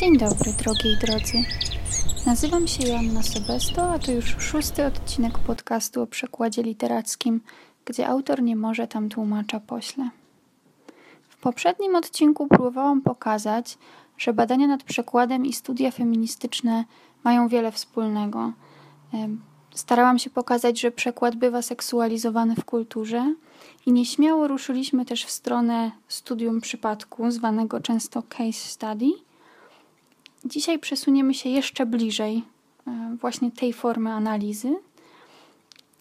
Dzień dobry, drogie i drodzy. Nazywam się Joanna Sobesto, a to już szósty odcinek podcastu o przekładzie literackim, gdzie autor nie może tam tłumacza pośle. W poprzednim odcinku próbowałam pokazać, że badania nad przekładem i studia feministyczne mają wiele wspólnego. Starałam się pokazać, że przekład bywa seksualizowany w kulturze i nieśmiało ruszyliśmy też w stronę studium przypadku, zwanego często case study – Dzisiaj przesuniemy się jeszcze bliżej e, właśnie tej formy analizy,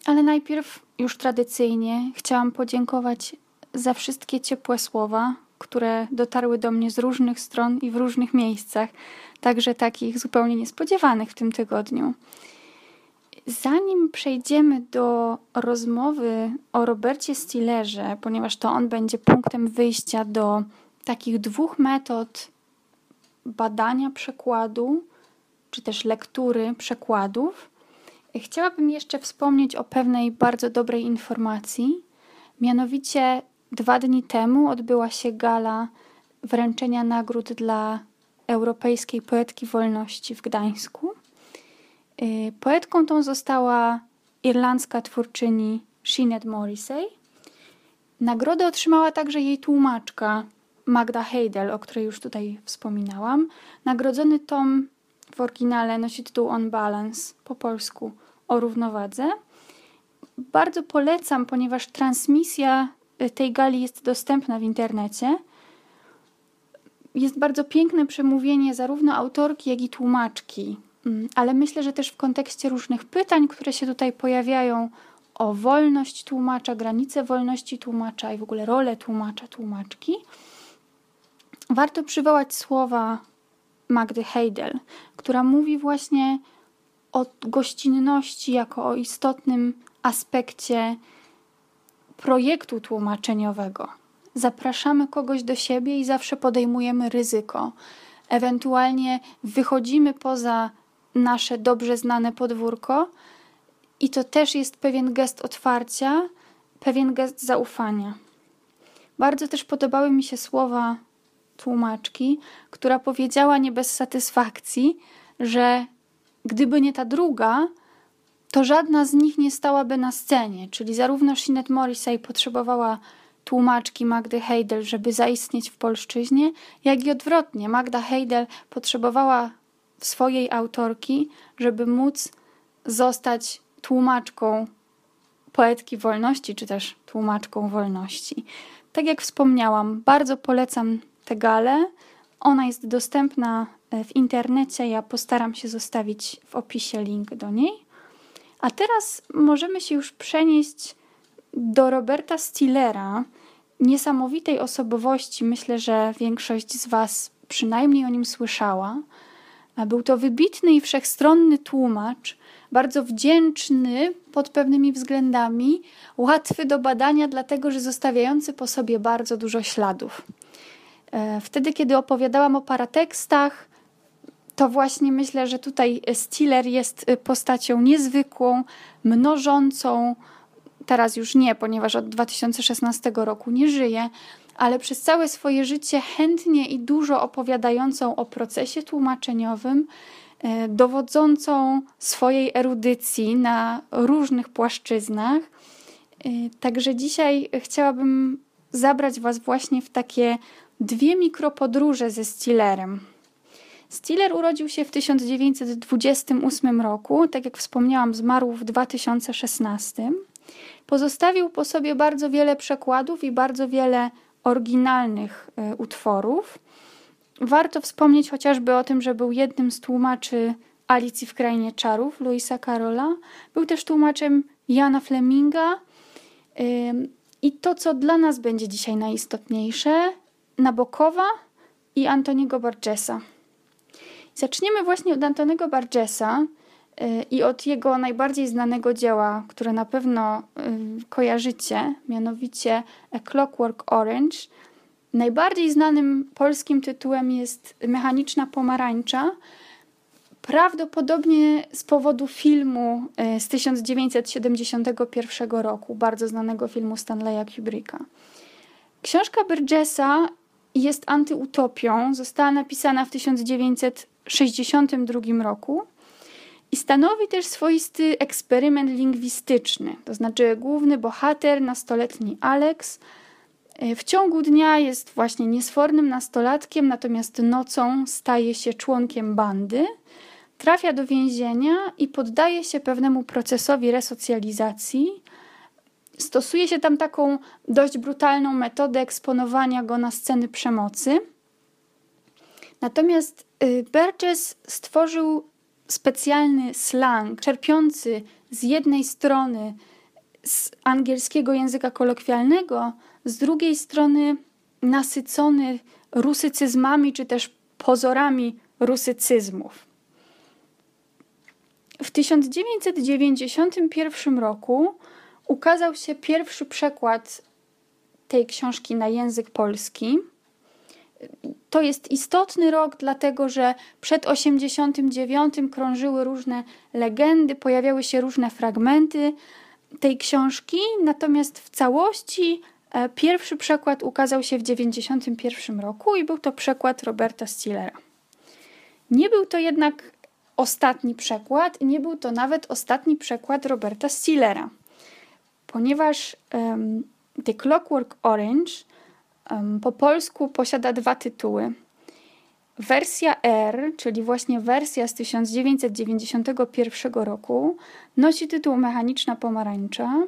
ale najpierw już tradycyjnie chciałam podziękować za wszystkie ciepłe słowa, które dotarły do mnie z różnych stron i w różnych miejscach, także takich zupełnie niespodziewanych w tym tygodniu. Zanim przejdziemy do rozmowy o Robercie Stillerze, ponieważ to on będzie punktem wyjścia do takich dwóch metod badania przekładu, czy też lektury przekładów, chciałabym jeszcze wspomnieć o pewnej bardzo dobrej informacji. Mianowicie dwa dni temu odbyła się gala wręczenia nagród dla Europejskiej Poetki Wolności w Gdańsku. Y, poetką tą została irlandzka twórczyni Sinead Morrissey. Nagrodę otrzymała także jej tłumaczka Magda Heidel, o której już tutaj wspominałam. Nagrodzony tom w oryginale nosi tytuł On Balance, po polsku o równowadze. Bardzo polecam, ponieważ transmisja y, tej gali jest dostępna w internecie. Jest bardzo piękne przemówienie zarówno autorki, jak i tłumaczki, mm, ale myślę, że też w kontekście różnych pytań, które się tutaj pojawiają o wolność tłumacza, granice wolności tłumacza i w ogóle rolę tłumacza, tłumaczki warto przywołać słowa Magdy Heidel, która mówi właśnie o gościnności jako o istotnym aspekcie projektu tłumaczeniowego. Zapraszamy kogoś do siebie i zawsze podejmujemy ryzyko. Ewentualnie wychodzimy poza nasze dobrze znane podwórko, i to też jest pewien gest otwarcia, pewien gest zaufania. Bardzo też podobały mi się słowa tłumaczki, która powiedziała nie bez satysfakcji, że gdyby nie ta druga, to żadna z nich nie stałaby na scenie. Czyli zarówno Sinead Morrissey potrzebowała tłumaczki Magdy Heidel, żeby zaistnieć w polszczyźnie, jak i odwrotnie. Magda Heidel potrzebowała swojej autorki, żeby móc zostać tłumaczką poetki wolności, czy też tłumaczką wolności. Tak jak wspomniałam, bardzo polecam tę galę. Ona jest dostępna e, w internecie. Ja postaram się zostawić w opisie link do niej. A teraz możemy się już przenieść do Roberta Stillera, niesamowitej osobowości. Myślę, że większość z Was przynajmniej o nim słyszała. Był to wybitny i wszechstronny tłumacz, bardzo wdzięczny pod pewnymi względami, łatwy do badania, dlatego że zostawiający po sobie bardzo dużo śladów. E, wtedy, kiedy opowiadałam o paratekstach, to właśnie myślę, że tutaj Stiller jest y, postacią niezwykłą, mnożącą. Teraz już nie, ponieważ od 2016 roku nie żyje, ale przez całe swoje życie chętnie i dużo opowiadającą o procesie tłumaczeniowym, e, dowodzącą swojej erudycji na różnych płaszczyznach. E, także dzisiaj chciałabym zabrać Was właśnie w takie dwie mikropodróże ze Stillerem. Stiller urodził się w 1928 roku, tak jak wspomniałam, zmarł w 2016. Pozostawił po sobie bardzo wiele przekładów i bardzo wiele oryginalnych y, utworów. Warto wspomnieć chociażby o tym, że był jednym z tłumaczy Alicji w Krainie Czarów Louisa Carola. Był też tłumaczem Jana Fleminga. I to, co dla nas będzie dzisiaj najistotniejsze, Nabokowa i Antoniego Bargesa. Zaczniemy właśnie od Antonego Bargesa y, i od jego najbardziej znanego dzieła, które na pewno y, kojarzycie, mianowicie A Clockwork Orange. Najbardziej znanym polskim tytułem jest Mechaniczna Pomarańcza. Prawdopodobnie z powodu filmu y, z 1971 roku, bardzo znanego filmu Stanleya Kubricka. Książka Burgessa jest antyutopią. Została napisana w 1962 roku i stanowi też swoisty eksperyment lingwistyczny. To znaczy, główny bohater, nastoletni Alex, e, w ciągu dnia jest właśnie niesfornym nastolatkiem, natomiast nocą staje się członkiem bandy. Trafia do więzienia i poddaje się pewnemu procesowi resocjalizacji. Stosuje się tam taką dość brutalną metodę eksponowania go na sceny przemocy. Natomiast y, Burgess stworzył specjalny slang, czerpiący z jednej strony z angielskiego języka kolokwialnego, z drugiej strony nasycony rusycyzmami czy też pozorami rusycyzmów. W 1991 roku ukazał się pierwszy przekład tej książki na język polski. To jest istotny rok, dlatego że przed 89 krążyły różne legendy, pojawiały się różne fragmenty tej książki, natomiast w całości e, pierwszy przekład ukazał się w 91 roku i był to przekład Roberta Stillera. Nie był to jednak ostatni przekład, nie był to nawet ostatni przekład Roberta Stillera, ponieważ um, The Clockwork Orange po polsku posiada dwa tytuły. Wersja R, czyli właśnie wersja z 1991 roku, nosi tytuł Mechaniczna Pomarańcza.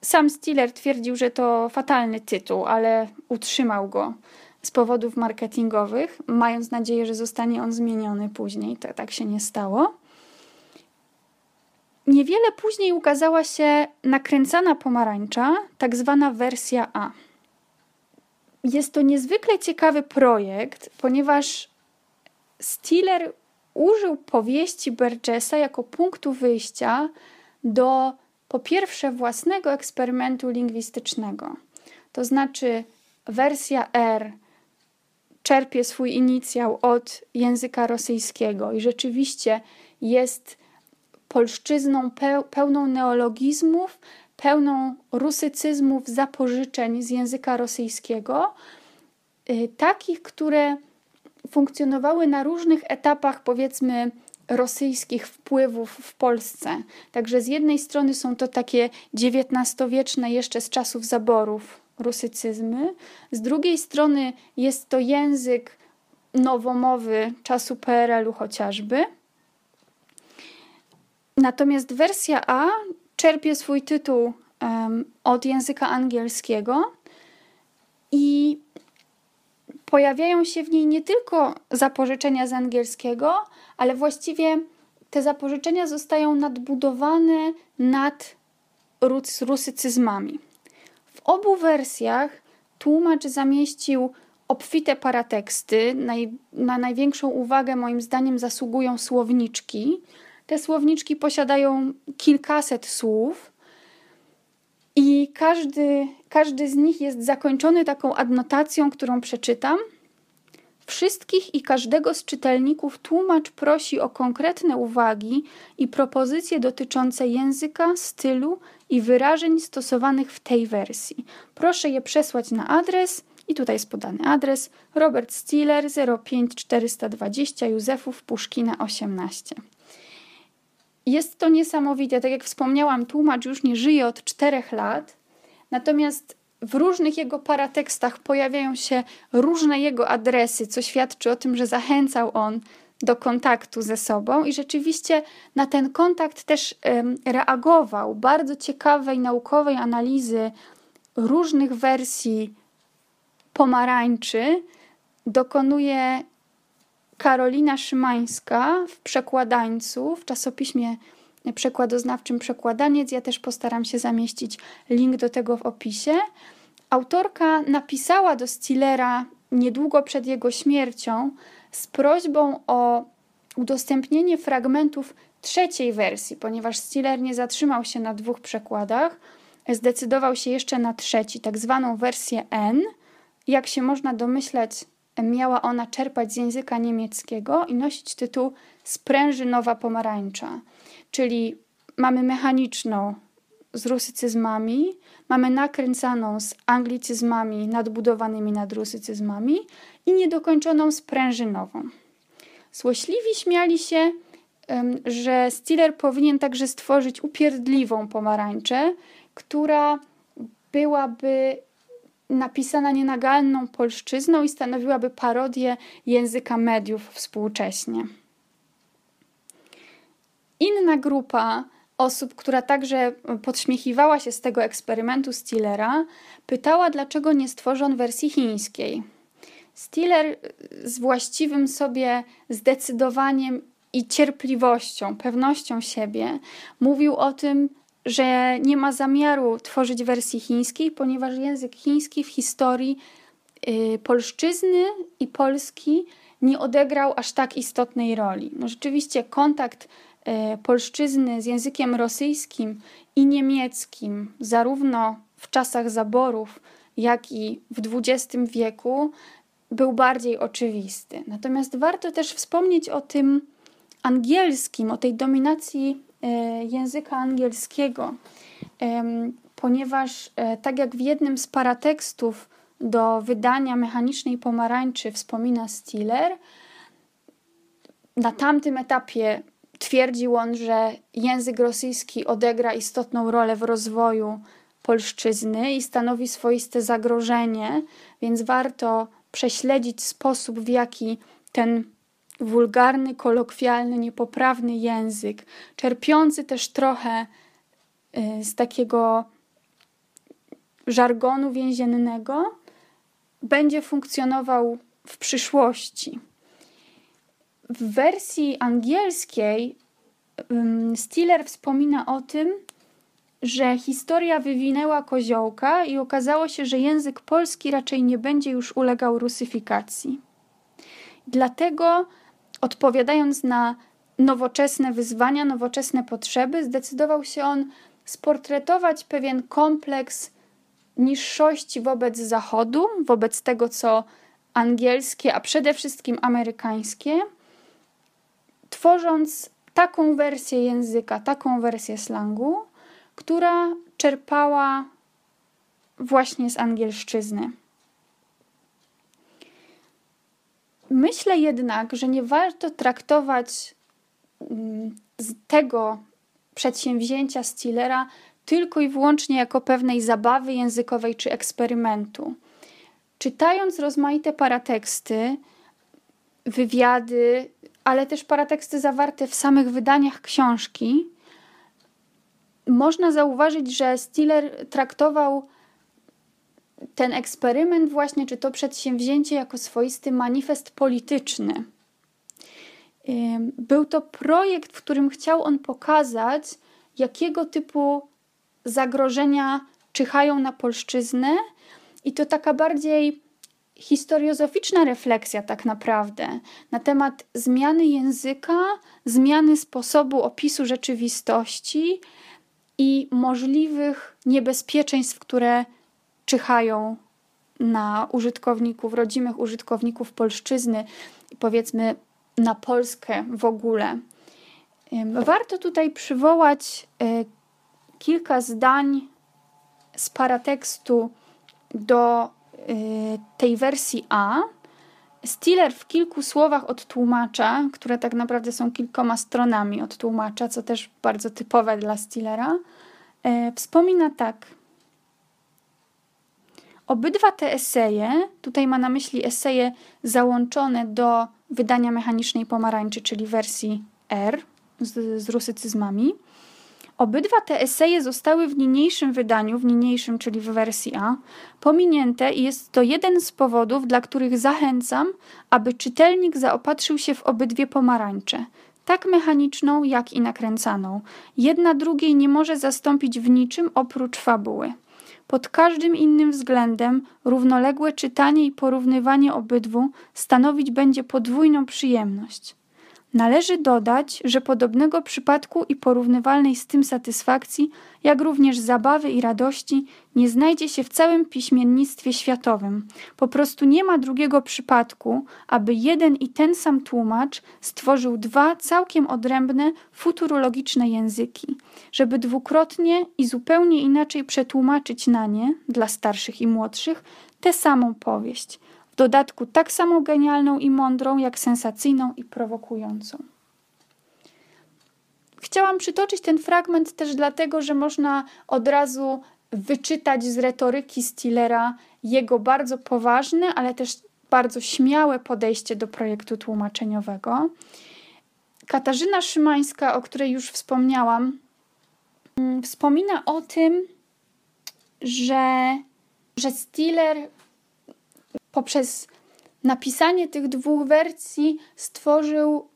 Sam Stiller twierdził, że to fatalny tytuł, ale utrzymał go z powodów marketingowych, mając nadzieję, że zostanie on zmieniony później. To tak się nie stało. Niewiele później ukazała się nakręcana pomarańcza, tak zwana wersja A. Jest to niezwykle ciekawy projekt, ponieważ Stiller użył powieści Burgessa jako punktu wyjścia do po pierwsze własnego eksperymentu lingwistycznego. To znaczy wersja R czerpie swój inicjał od języka rosyjskiego i rzeczywiście jest polszczyzną pełną neologizmów, pełną rusycyzmów, zapożyczeń z języka rosyjskiego, y, takich, które funkcjonowały na różnych etapach, powiedzmy, rosyjskich wpływów w Polsce. Także z jednej strony są to takie XIX-wieczne, jeszcze z czasów zaborów, rusycyzmy, z drugiej strony jest to język nowomowy czasu PRL-u chociażby. Natomiast wersja A czerpie swój tytuł um, od języka angielskiego i pojawiają się w niej nie tylko zapożyczenia z angielskiego, ale właściwie te zapożyczenia zostają nadbudowane nad rusycyzmami. W obu wersjach tłumacz zamieścił obfite parateksty. Naj, na największą uwagę, moim zdaniem, zasługują słowniczki, te słowniczki posiadają kilkaset słów i każdy, każdy z nich jest zakończony taką adnotacją, którą przeczytam. Wszystkich i każdego z czytelników tłumacz prosi o konkretne uwagi i propozycje dotyczące języka, stylu i wyrażeń stosowanych w tej wersji. Proszę je przesłać na adres i tutaj jest podany adres Robert Stiller 05420 Józefów Puszkina 18. Jest to niesamowite. Tak jak wspomniałam, tłumacz już nie żyje od czterech lat, natomiast w różnych jego paratekstach pojawiają się różne jego adresy, co świadczy o tym, że zachęcał on do kontaktu ze sobą i rzeczywiście na ten kontakt też um, reagował. Bardzo ciekawej naukowej analizy różnych wersji pomarańczy dokonuje Karolina Szymańska w Przekładańcu, w czasopiśmie przekładoznawczym Przekładaniec. Ja też postaram się zamieścić link do tego w opisie. Autorka napisała do Stillera niedługo przed jego śmiercią z prośbą o udostępnienie fragmentów trzeciej wersji, ponieważ Stiller nie zatrzymał się na dwóch przekładach, zdecydował się jeszcze na trzeci, tak zwaną wersję N. Jak się można domyśleć, miała ona czerpać z języka niemieckiego i nosić tytuł Sprężynowa pomarańcza, czyli mamy mechaniczną z rusycyzmami, mamy nakręcaną z anglicyzmami nadbudowanymi nad rusycyzmami i niedokończoną sprężynową. Złośliwi śmiali się, że Stiller powinien także stworzyć upierdliwą pomarańczę, która byłaby napisana nienagalną polszczyzną i stanowiłaby parodię języka mediów współcześnie. Inna grupa osób, która także podśmiechiwała się z tego eksperymentu Stillera, pytała, dlaczego nie stworzy on wersji chińskiej. Stiller z właściwym sobie zdecydowaniem i cierpliwością, pewnością siebie mówił o tym, że nie ma zamiaru tworzyć wersji chińskiej, ponieważ język chiński w historii y, polszczyzny i Polski nie odegrał aż tak istotnej roli. No rzeczywiście kontakt y, polszczyzny z językiem rosyjskim i niemieckim, zarówno w czasach zaborów, jak i w XX wieku, był bardziej oczywisty. Natomiast warto też wspomnieć o tym angielskim, o tej dominacji języka angielskiego, ponieważ e, tak jak w jednym z paratekstów do wydania Mechanicznej Pomarańczy wspomina Stiller, na tamtym etapie twierdził on, że język rosyjski odegra istotną rolę w rozwoju polszczyzny i stanowi swoiste zagrożenie, więc warto prześledzić sposób, w jaki ten wulgarny, kolokwialny, niepoprawny język, czerpiący też trochę y, z takiego żargonu więziennego, będzie funkcjonował w przyszłości. W wersji angielskiej Stiller wspomina o tym, że historia wywinęła koziołka i okazało się, że język polski raczej nie będzie już ulegał rusyfikacji. Dlatego odpowiadając na nowoczesne wyzwania, nowoczesne potrzeby, zdecydował się on sportretować pewien kompleks niższości wobec Zachodu, wobec tego, co angielskie, a przede wszystkim amerykańskie, tworząc taką wersję języka, taką wersję slangu, która czerpała właśnie z angielszczyzny. Myślę jednak, że nie warto traktować mm, tego przedsięwzięcia Stillera tylko i wyłącznie jako pewnej zabawy językowej czy eksperymentu. Czytając rozmaite parateksty, wywiady, ale też parateksty zawarte w samych wydaniach książki, można zauważyć, że Stiller traktował ten eksperyment, właśnie, czy to przedsięwzięcie, jako swoisty manifest polityczny. Był to projekt, w którym chciał on pokazać, jakiego typu zagrożenia czyhają na polszczyznę, i to taka bardziej historiozoficzna refleksja, tak naprawdę, na temat zmiany języka, zmiany sposobu opisu rzeczywistości i możliwych niebezpieczeństw, które czyhają na użytkowników, rodzimych użytkowników polszczyzny i powiedzmy na Polskę w ogóle. Warto tutaj przywołać e, kilka zdań z paratekstu do e, tej wersji A. Stiller w kilku słowach od tłumacza, które tak naprawdę są kilkoma stronami od tłumacza, co też bardzo typowe dla Stillera, e, wspomina tak – Obydwa te eseje, tutaj ma na myśli eseje załączone do wydania mechanicznej pomarańczy, czyli wersji R z, z rusycyzmami. Obydwa te eseje zostały w niniejszym wydaniu, w niniejszym, czyli w wersji A, pominięte i jest to jeden z powodów, dla których zachęcam, aby czytelnik zaopatrzył się w obydwie pomarańcze, tak mechaniczną, jak i nakręcaną. Jedna drugiej nie może zastąpić w niczym oprócz fabuły. Pod każdym innym względem równoległe czytanie i porównywanie obydwu stanowić będzie podwójną przyjemność. Należy dodać, że podobnego przypadku i porównywalnej z tym satysfakcji, jak również zabawy i radości, nie znajdzie się w całym piśmiennictwie światowym. Po prostu nie ma drugiego przypadku, aby jeden i ten sam tłumacz stworzył dwa całkiem odrębne, futurologiczne języki, żeby dwukrotnie i zupełnie inaczej przetłumaczyć na nie, dla starszych i młodszych, tę samą powieść w dodatku tak samo genialną i mądrą, jak sensacyjną i prowokującą. Chciałam przytoczyć ten fragment też dlatego, że można od razu wyczytać z retoryki Stillera jego bardzo poważne, ale też bardzo śmiałe podejście do projektu tłumaczeniowego. Katarzyna Szymańska, o której już wspomniałam, mm, wspomina o tym, że, że Stiller poprzez napisanie tych dwóch wersji stworzył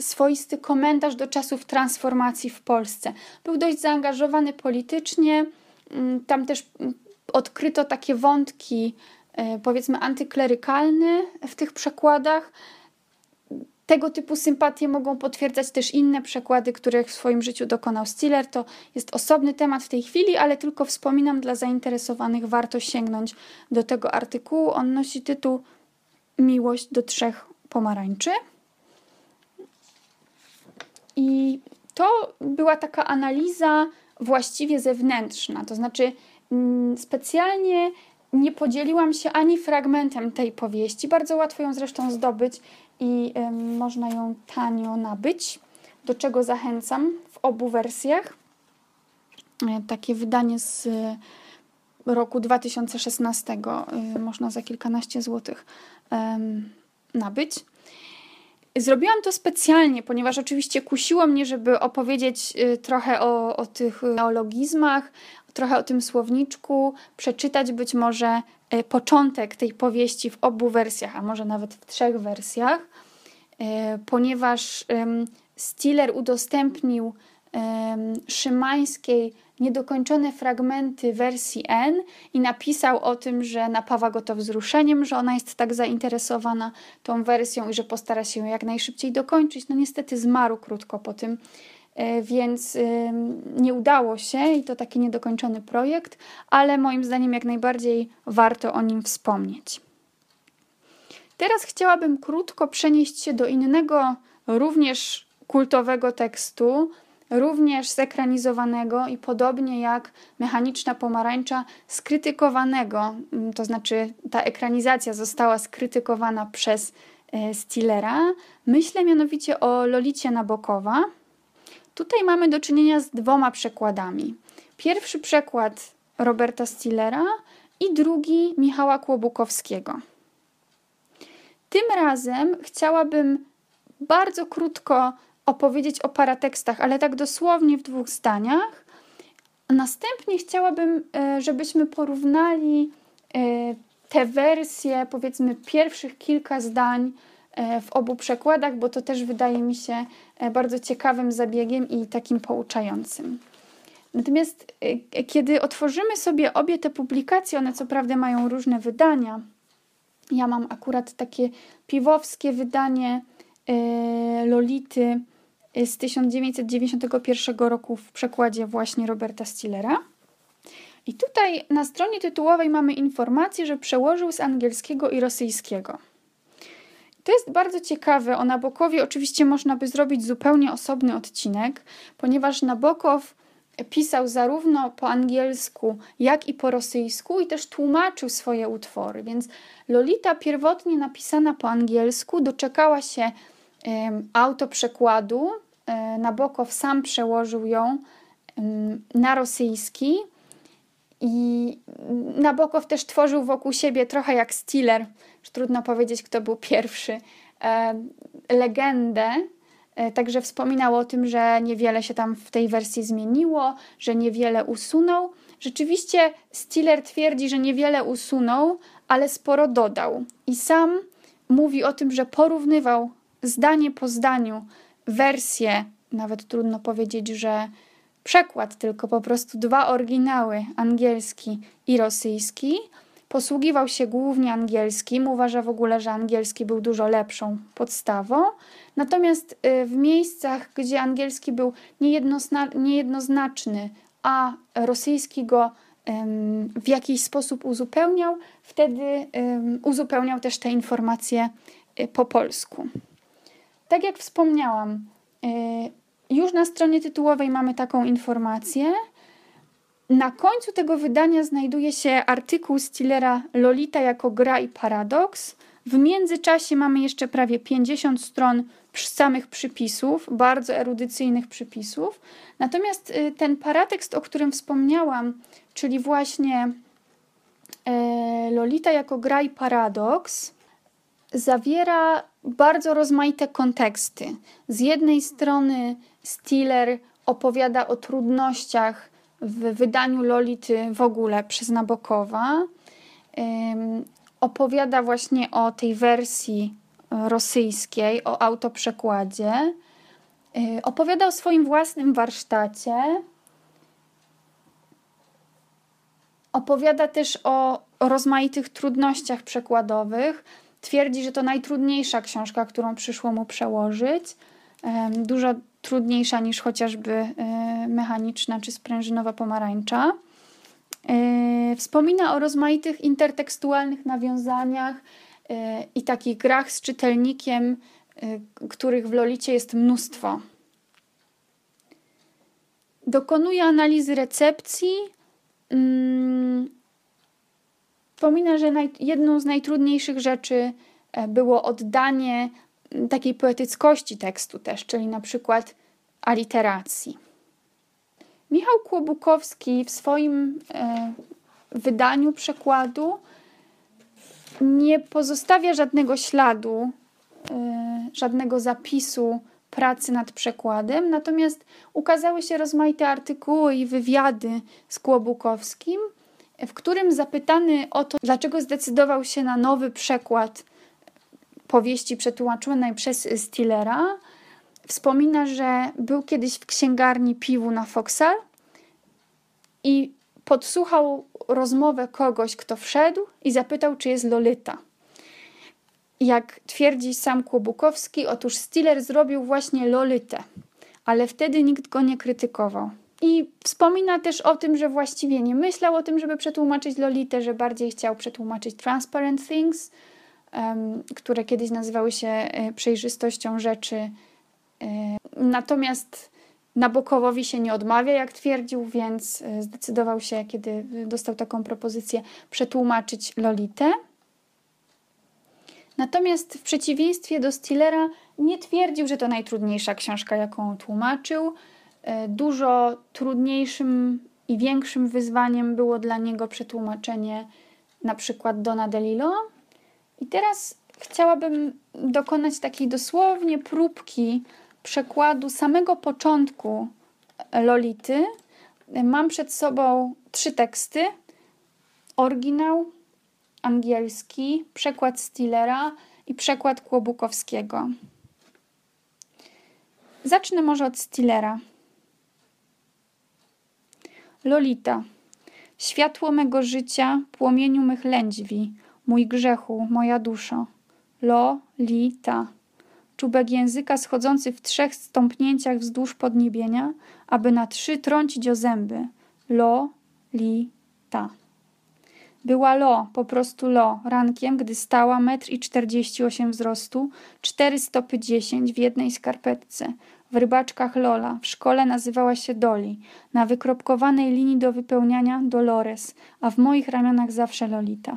swoisty komentarz do czasów transformacji w Polsce. Był dość zaangażowany politycznie, mm, tam też mm, odkryto takie wątki, e, powiedzmy, antyklerykalne w tych przekładach. Tego typu sympatie mogą potwierdzać też inne przekłady, których w swoim życiu dokonał Stiller. To jest osobny temat w tej chwili, ale tylko wspominam dla zainteresowanych, warto sięgnąć do tego artykułu. On nosi tytuł Miłość do trzech pomarańczy. I to była taka analiza właściwie zewnętrzna, to znaczy mm, specjalnie nie podzieliłam się ani fragmentem tej powieści. Bardzo łatwo ją zresztą zdobyć i y, można ją tanio nabyć, do czego zachęcam w obu wersjach. E, takie wydanie z roku 2016 y, można za kilkanaście złotych nabyć. Zrobiłam to specjalnie, ponieważ oczywiście kusiło mnie, żeby opowiedzieć y, trochę o, o tych neologizmach, trochę o tym słowniczku, przeczytać być może e, początek tej powieści w obu wersjach, a może nawet w trzech wersjach, e, ponieważ Stiller udostępnił Szymańskiej niedokończone fragmenty wersji N i napisał o tym, że napawa go to wzruszeniem, że ona jest tak zainteresowana tą wersją i że postara się ją jak najszybciej dokończyć. No niestety zmarł krótko po tym, E, więc nie udało się i to taki niedokończony projekt, ale moim zdaniem jak najbardziej warto o nim wspomnieć. Teraz chciałabym krótko przenieść się do innego, również kultowego tekstu, również zekranizowanego i podobnie jak Mechaniczna Pomarańcza, skrytykowanego, mm, to znaczy ta ekranizacja została skrytykowana przez e, Stillera. Myślę mianowicie o Lolicie Nabokowa, Tutaj mamy do czynienia z dwoma przekładami. Pierwszy przekład Roberta Stillera i drugi Michała Kłobukowskiego. Tym razem chciałabym bardzo krótko opowiedzieć o paratekstach, ale tak dosłownie w dwóch zdaniach. Następnie chciałabym, e, żebyśmy porównali e, te wersje, powiedzmy, pierwszych kilka zdań E, w obu przekładach, bo to też wydaje mi się bardzo ciekawym zabiegiem i takim pouczającym. Natomiast kiedy otworzymy sobie obie te publikacje, one co prawda mają różne wydania. Ja mam akurat takie piwowskie wydanie Lolity z 1991 roku w przekładzie właśnie Roberta Stillera. I tutaj na stronie tytułowej mamy informację, że przełożył z angielskiego i rosyjskiego. To jest bardzo ciekawe. O Nabokowie oczywiście można by zrobić zupełnie osobny odcinek, ponieważ Nabokow pisał zarówno po angielsku, jak i po rosyjsku i też tłumaczył swoje utwory. Więc Lolita pierwotnie napisana po angielsku doczekała się um, autoprzekładu. Um, Nabokow sam przełożył ją na rosyjski. I Nabokow też tworzył wokół siebie trochę jak Stiller, że trudno powiedzieć, kto był pierwszy, e, legendę. E, także wspominał o tym, że niewiele się tam w tej wersji zmieniło, że niewiele usunął. Rzeczywiście Stiller twierdzi, że niewiele usunął, ale sporo dodał. I sam mówi o tym, że porównywał zdanie po zdaniu wersję, nawet trudno powiedzieć, że przekład, tylko po prostu dwa oryginały, angielski i rosyjski, posługiwał się głównie angielskim, uważa w ogóle, że angielski był dużo lepszą podstawą. Natomiast w miejscach, gdzie angielski był niejednoznaczny, a rosyjski go w jakiś sposób uzupełniał, wtedy uzupełniał też te informacje y, po polsku. Tak jak wspomniałam, y, już na stronie tytułowej mamy taką informację. Na końcu tego wydania znajduje się artykuł Stillera Lolita jako gra i paradoks. W międzyczasie mamy jeszcze prawie 50 stron samych przypisów, bardzo erudycyjnych przypisów. Natomiast y, ten paratekst, o którym wspomniałam, czyli właśnie e, Lolita jako gra i paradoks, zawiera bardzo rozmaite konteksty. Z jednej strony Stiller opowiada o trudnościach w wydaniu Lolity w ogóle przez Nabokowa. Opowiada właśnie o tej wersji rosyjskiej, o autoprzekładzie. Y, opowiada o swoim własnym warsztacie. Opowiada też o rozmaitych trudnościach przekładowych. Twierdzi, że to najtrudniejsza książka, którą przyszło mu przełożyć. Dużo trudniejsza niż chociażby y, mechaniczna czy sprężynowa pomarańcza. Y, wspomina o rozmaitych intertekstualnych nawiązaniach i takich grach z czytelnikiem, których w Lolicie jest mnóstwo. Dokonuje analizy recepcji. Wspomina, że jedną z najtrudniejszych rzeczy e, było oddanie takiej poetyckości tekstu też, czyli na przykład aliteracji. Michał Kłobukowski w swoim e, wydaniu przekładu nie pozostawia żadnego śladu, y, żadnego zapisu pracy nad przekładem, natomiast ukazały się rozmaite artykuły i wywiady z Kłobukowskim, w którym zapytany o to, dlaczego zdecydował się na nowy przekład powieści przetłumaczonej przez Stillera, wspomina, że był kiedyś w księgarni piwu na Foxal i podsłuchał rozmowę kogoś, kto wszedł i zapytał, czy jest Lolita. Jak twierdzi sam Kłobukowski, otóż Stiller zrobił właśnie Lolitę, ale wtedy nikt go nie krytykował. I wspomina też o tym, że właściwie nie myślał o tym, żeby przetłumaczyć Lolitę, że bardziej chciał przetłumaczyć Transparent Things, um, które kiedyś nazywały się e, przejrzystością rzeczy. E, natomiast Nabokowowi się nie odmawia, jak twierdził, więc e, zdecydował się, kiedy dostał taką propozycję, przetłumaczyć Lolitę. Natomiast w przeciwieństwie do Stillera nie twierdził, że to najtrudniejsza książka, jaką tłumaczył. E, dużo trudniejszym i większym wyzwaniem było dla niego przetłumaczenie na przykład Dona DeLillo. I teraz chciałabym dokonać takiej dosłownie próbki przekładu samego początku Lolity mam przed sobą trzy teksty: oryginał angielski, przekład Stillera i przekład Kłobukowskiego. Zacznę może od Stillera. Lolita. Światło mego życia, płomieniu mych lędźwi, mój grzechu, moja duszo. Lo-li-ta czubek języka schodzący w trzech stąpnięciach wzdłuż podniebienia, aby na trzy trącić o zęby. Lo, li, ta. Była lo, po prostu lo, rankiem, gdy stała metr i czterdzieści osiem wzrostu, cztery stopy dziesięć w jednej skarpetce. W rybaczkach Lola, w szkole nazywała się Doli, na wykropkowanej linii do wypełniania Dolores, a w moich ramionach zawsze Lolita.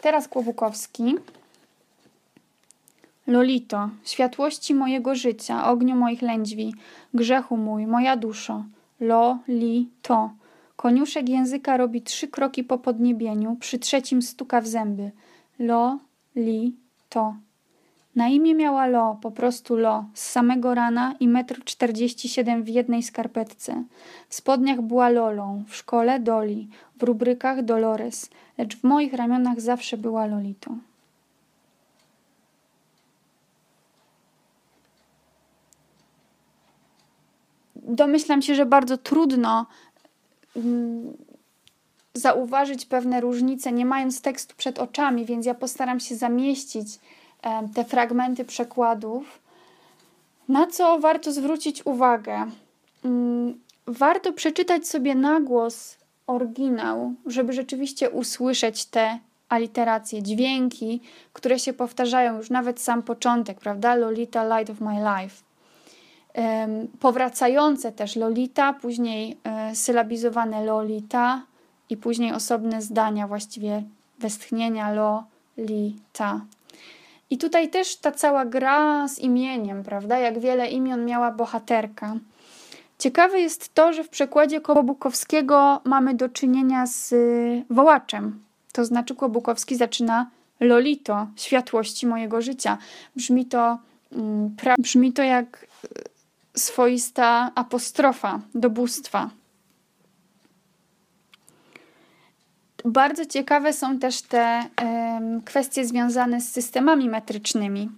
Teraz Kłobukowski. Lolito, światłości mojego życia, ogniu moich lędźwi, grzechu mój, moja duszo. Lo, li, to. Koniuszek języka robi trzy kroki po podniebieniu, przy trzecim stuka w zęby. Lo, li, to. Na imię miała Lo, po prostu Lo, z samego rana i metr czterdzieści siedem w jednej skarpetce. W spodniach była Lolą, w szkole Doli, w rubrykach Dolores, lecz w moich ramionach zawsze była Lolitą. Domyślam się, że bardzo trudno mm, zauważyć pewne różnice, nie mając tekstu przed oczami, więc ja postaram się zamieścić te fragmenty przekładów. Na co warto zwrócić uwagę? Mm, warto przeczytać sobie na głos oryginał, żeby rzeczywiście usłyszeć te aliteracje, dźwięki, które się powtarzają już nawet sam początek, prawda? Lolita, light of my life. Powracające też Lolita, później e, sylabizowane Lolita i później osobne zdania, właściwie westchnienia Lolita. I tutaj też ta cała gra z imieniem, prawda? Jak wiele imion miała bohaterka. Ciekawe jest to, że w przekładzie Kłobukowskiego mamy do czynienia z y, wołaczem. To znaczy Kłobukowski zaczyna Lolito, światłości mojego życia. Brzmi to, mm, brzmi to jak y, swoista apostrofa do bóstwa. Bardzo ciekawe są też te kwestie związane z systemami metrycznymi.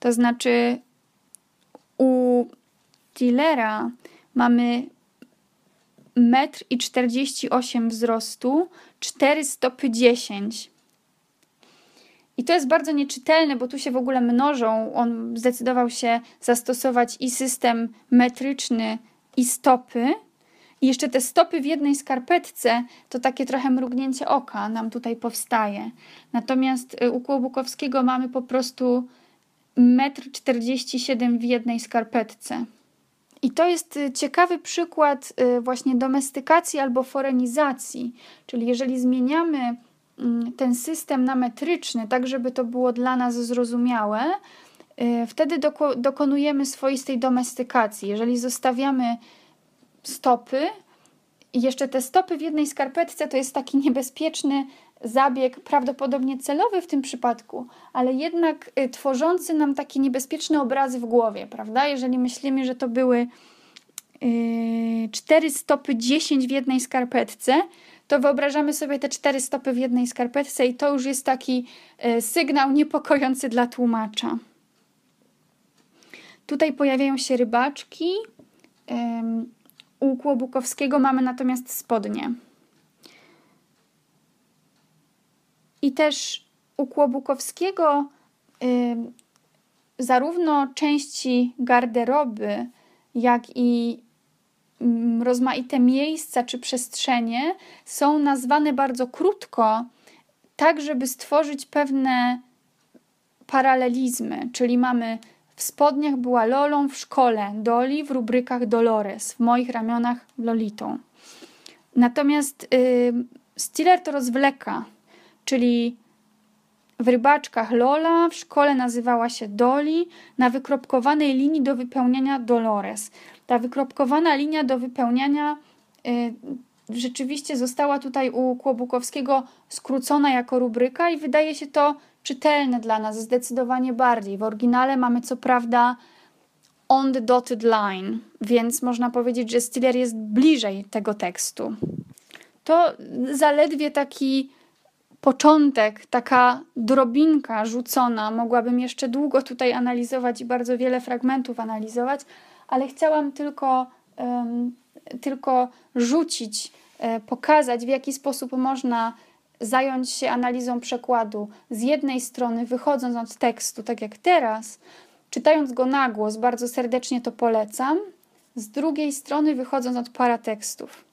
To znaczy, u Tillera mamy metr i 48 wzrostu, 4 stopy 10. I to jest bardzo nieczytelne, bo tu się w ogóle mnożą. On zdecydował się zastosować i system metryczny, i stopy. I jeszcze te stopy w jednej skarpetce to takie trochę mrugnięcie oka nam tutaj powstaje. Natomiast y, u Kłobukowskiego mamy po prostu 1,47 m w jednej skarpetce. I to jest y, ciekawy przykład y, właśnie domestykacji albo forenizacji, czyli jeżeli zmieniamy mm, ten system na metryczny, tak żeby to było dla nas zrozumiałe, wtedy dokonujemy swoistej domestykacji. Jeżeli zostawiamy stopy. I jeszcze te stopy w jednej skarpetce to jest taki niebezpieczny zabieg, prawdopodobnie celowy w tym przypadku, ale jednak y, tworzący nam takie niebezpieczne obrazy w głowie, prawda? Jeżeli myślimy, że to były yy, cztery stopy 10 w jednej skarpetce, to wyobrażamy sobie te cztery stopy w jednej skarpetce i to już jest taki y, sygnał niepokojący dla tłumacza. Tutaj pojawiają się rybaczki. U Kłobukowskiego mamy natomiast spodnie. I też u Kłobukowskiego y, zarówno części garderoby, jak i y, rozmaite miejsca czy przestrzenie są nazwane bardzo krótko, tak żeby stworzyć pewne paralelizmy, czyli mamy w spodniach była Lolą w szkole, Doli w rubrykach Dolores, w moich ramionach Lolitą. Natomiast yy, Stiller to rozwleka, czyli w rybaczkach Lola, w szkole nazywała się Doli, na wykropkowanej linii do wypełniania Dolores. Ta wykropkowana linia do wypełniania yy, rzeczywiście została tutaj u Kłobukowskiego skrócona jako rubryka i wydaje się to czytelne dla nas zdecydowanie bardziej. W oryginale mamy co prawda on the dotted line, więc można powiedzieć, że Stiller jest bliżej tego tekstu. To zaledwie taki początek, taka drobinka rzucona. Mogłabym jeszcze długo tutaj analizować i bardzo wiele fragmentów analizować, ale chciałam tylko, um, tylko rzucić, e, pokazać, w jaki sposób można zająć się analizą przekładu z jednej strony, wychodząc od tekstu, tak jak teraz, czytając go na głos, bardzo serdecznie to polecam, z drugiej strony, wychodząc od paratekstów.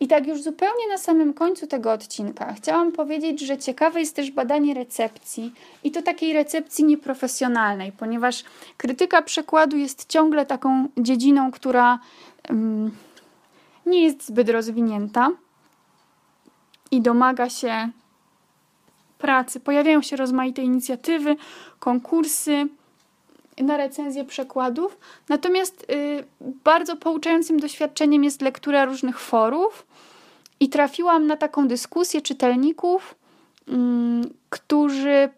I tak już zupełnie na samym końcu tego odcinka chciałam powiedzieć, że ciekawe jest też badanie recepcji i to takiej recepcji nieprofesjonalnej, ponieważ krytyka przekładu jest ciągle taką dziedziną, która um, nie jest zbyt rozwinięta i domaga się pracy. Pojawiają się rozmaite inicjatywy, konkursy na recenzję przekładów. Natomiast y, bardzo pouczającym doświadczeniem jest lektura różnych forów i trafiłam na taką dyskusję czytelników, y, którzy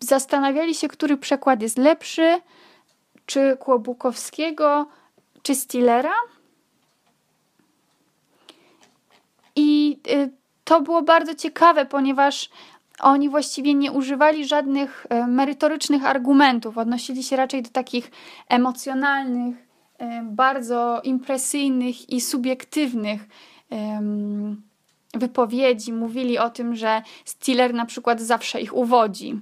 zastanawiali się, który przekład jest lepszy, czy Kłobukowskiego, czy Stillera. I y, to było bardzo ciekawe, ponieważ oni właściwie nie używali żadnych e, merytorycznych argumentów, odnosili się raczej do takich emocjonalnych, e, bardzo impresyjnych i subiektywnych wypowiedzi mówili o tym, że Stiller na przykład zawsze ich uwodzi.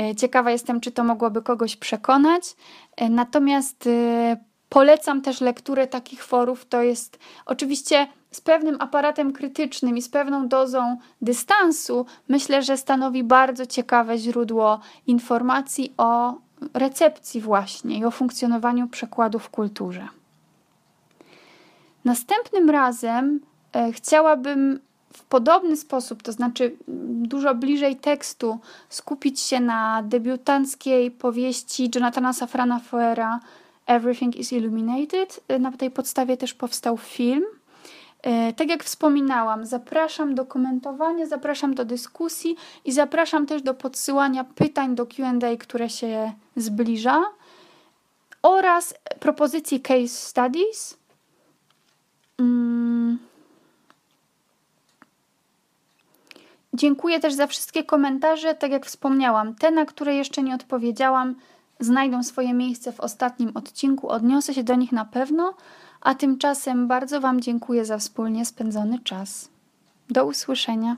E, ciekawa jestem, czy to mogłoby kogoś przekonać. Natomiast polecam też lekturę takich forów. To jest oczywiście z pewnym aparatem krytycznym i z pewną dozą dystansu, myślę, że stanowi bardzo ciekawe źródło informacji o recepcji właśnie i o funkcjonowaniu przekładu w kulturze. Następnym razem e, chciałabym w podobny sposób, to znaczy dużo bliżej tekstu, skupić się na debiutanckiej powieści Jonathana Safrana Foera Everything is Illuminated. E, na tej podstawie też powstał film. E, tak jak wspominałam, zapraszam do komentowania, zapraszam do dyskusji i zapraszam też do podsyłania pytań do QA, które się zbliża oraz propozycji case studies. Mm. Dziękuję też za wszystkie komentarze. Tak jak wspomniałam, te, na które jeszcze nie odpowiedziałam, znajdą swoje miejsce w ostatnim odcinku. Odniosę się do nich na pewno, a tymczasem bardzo Wam dziękuję za wspólnie spędzony czas. Do usłyszenia.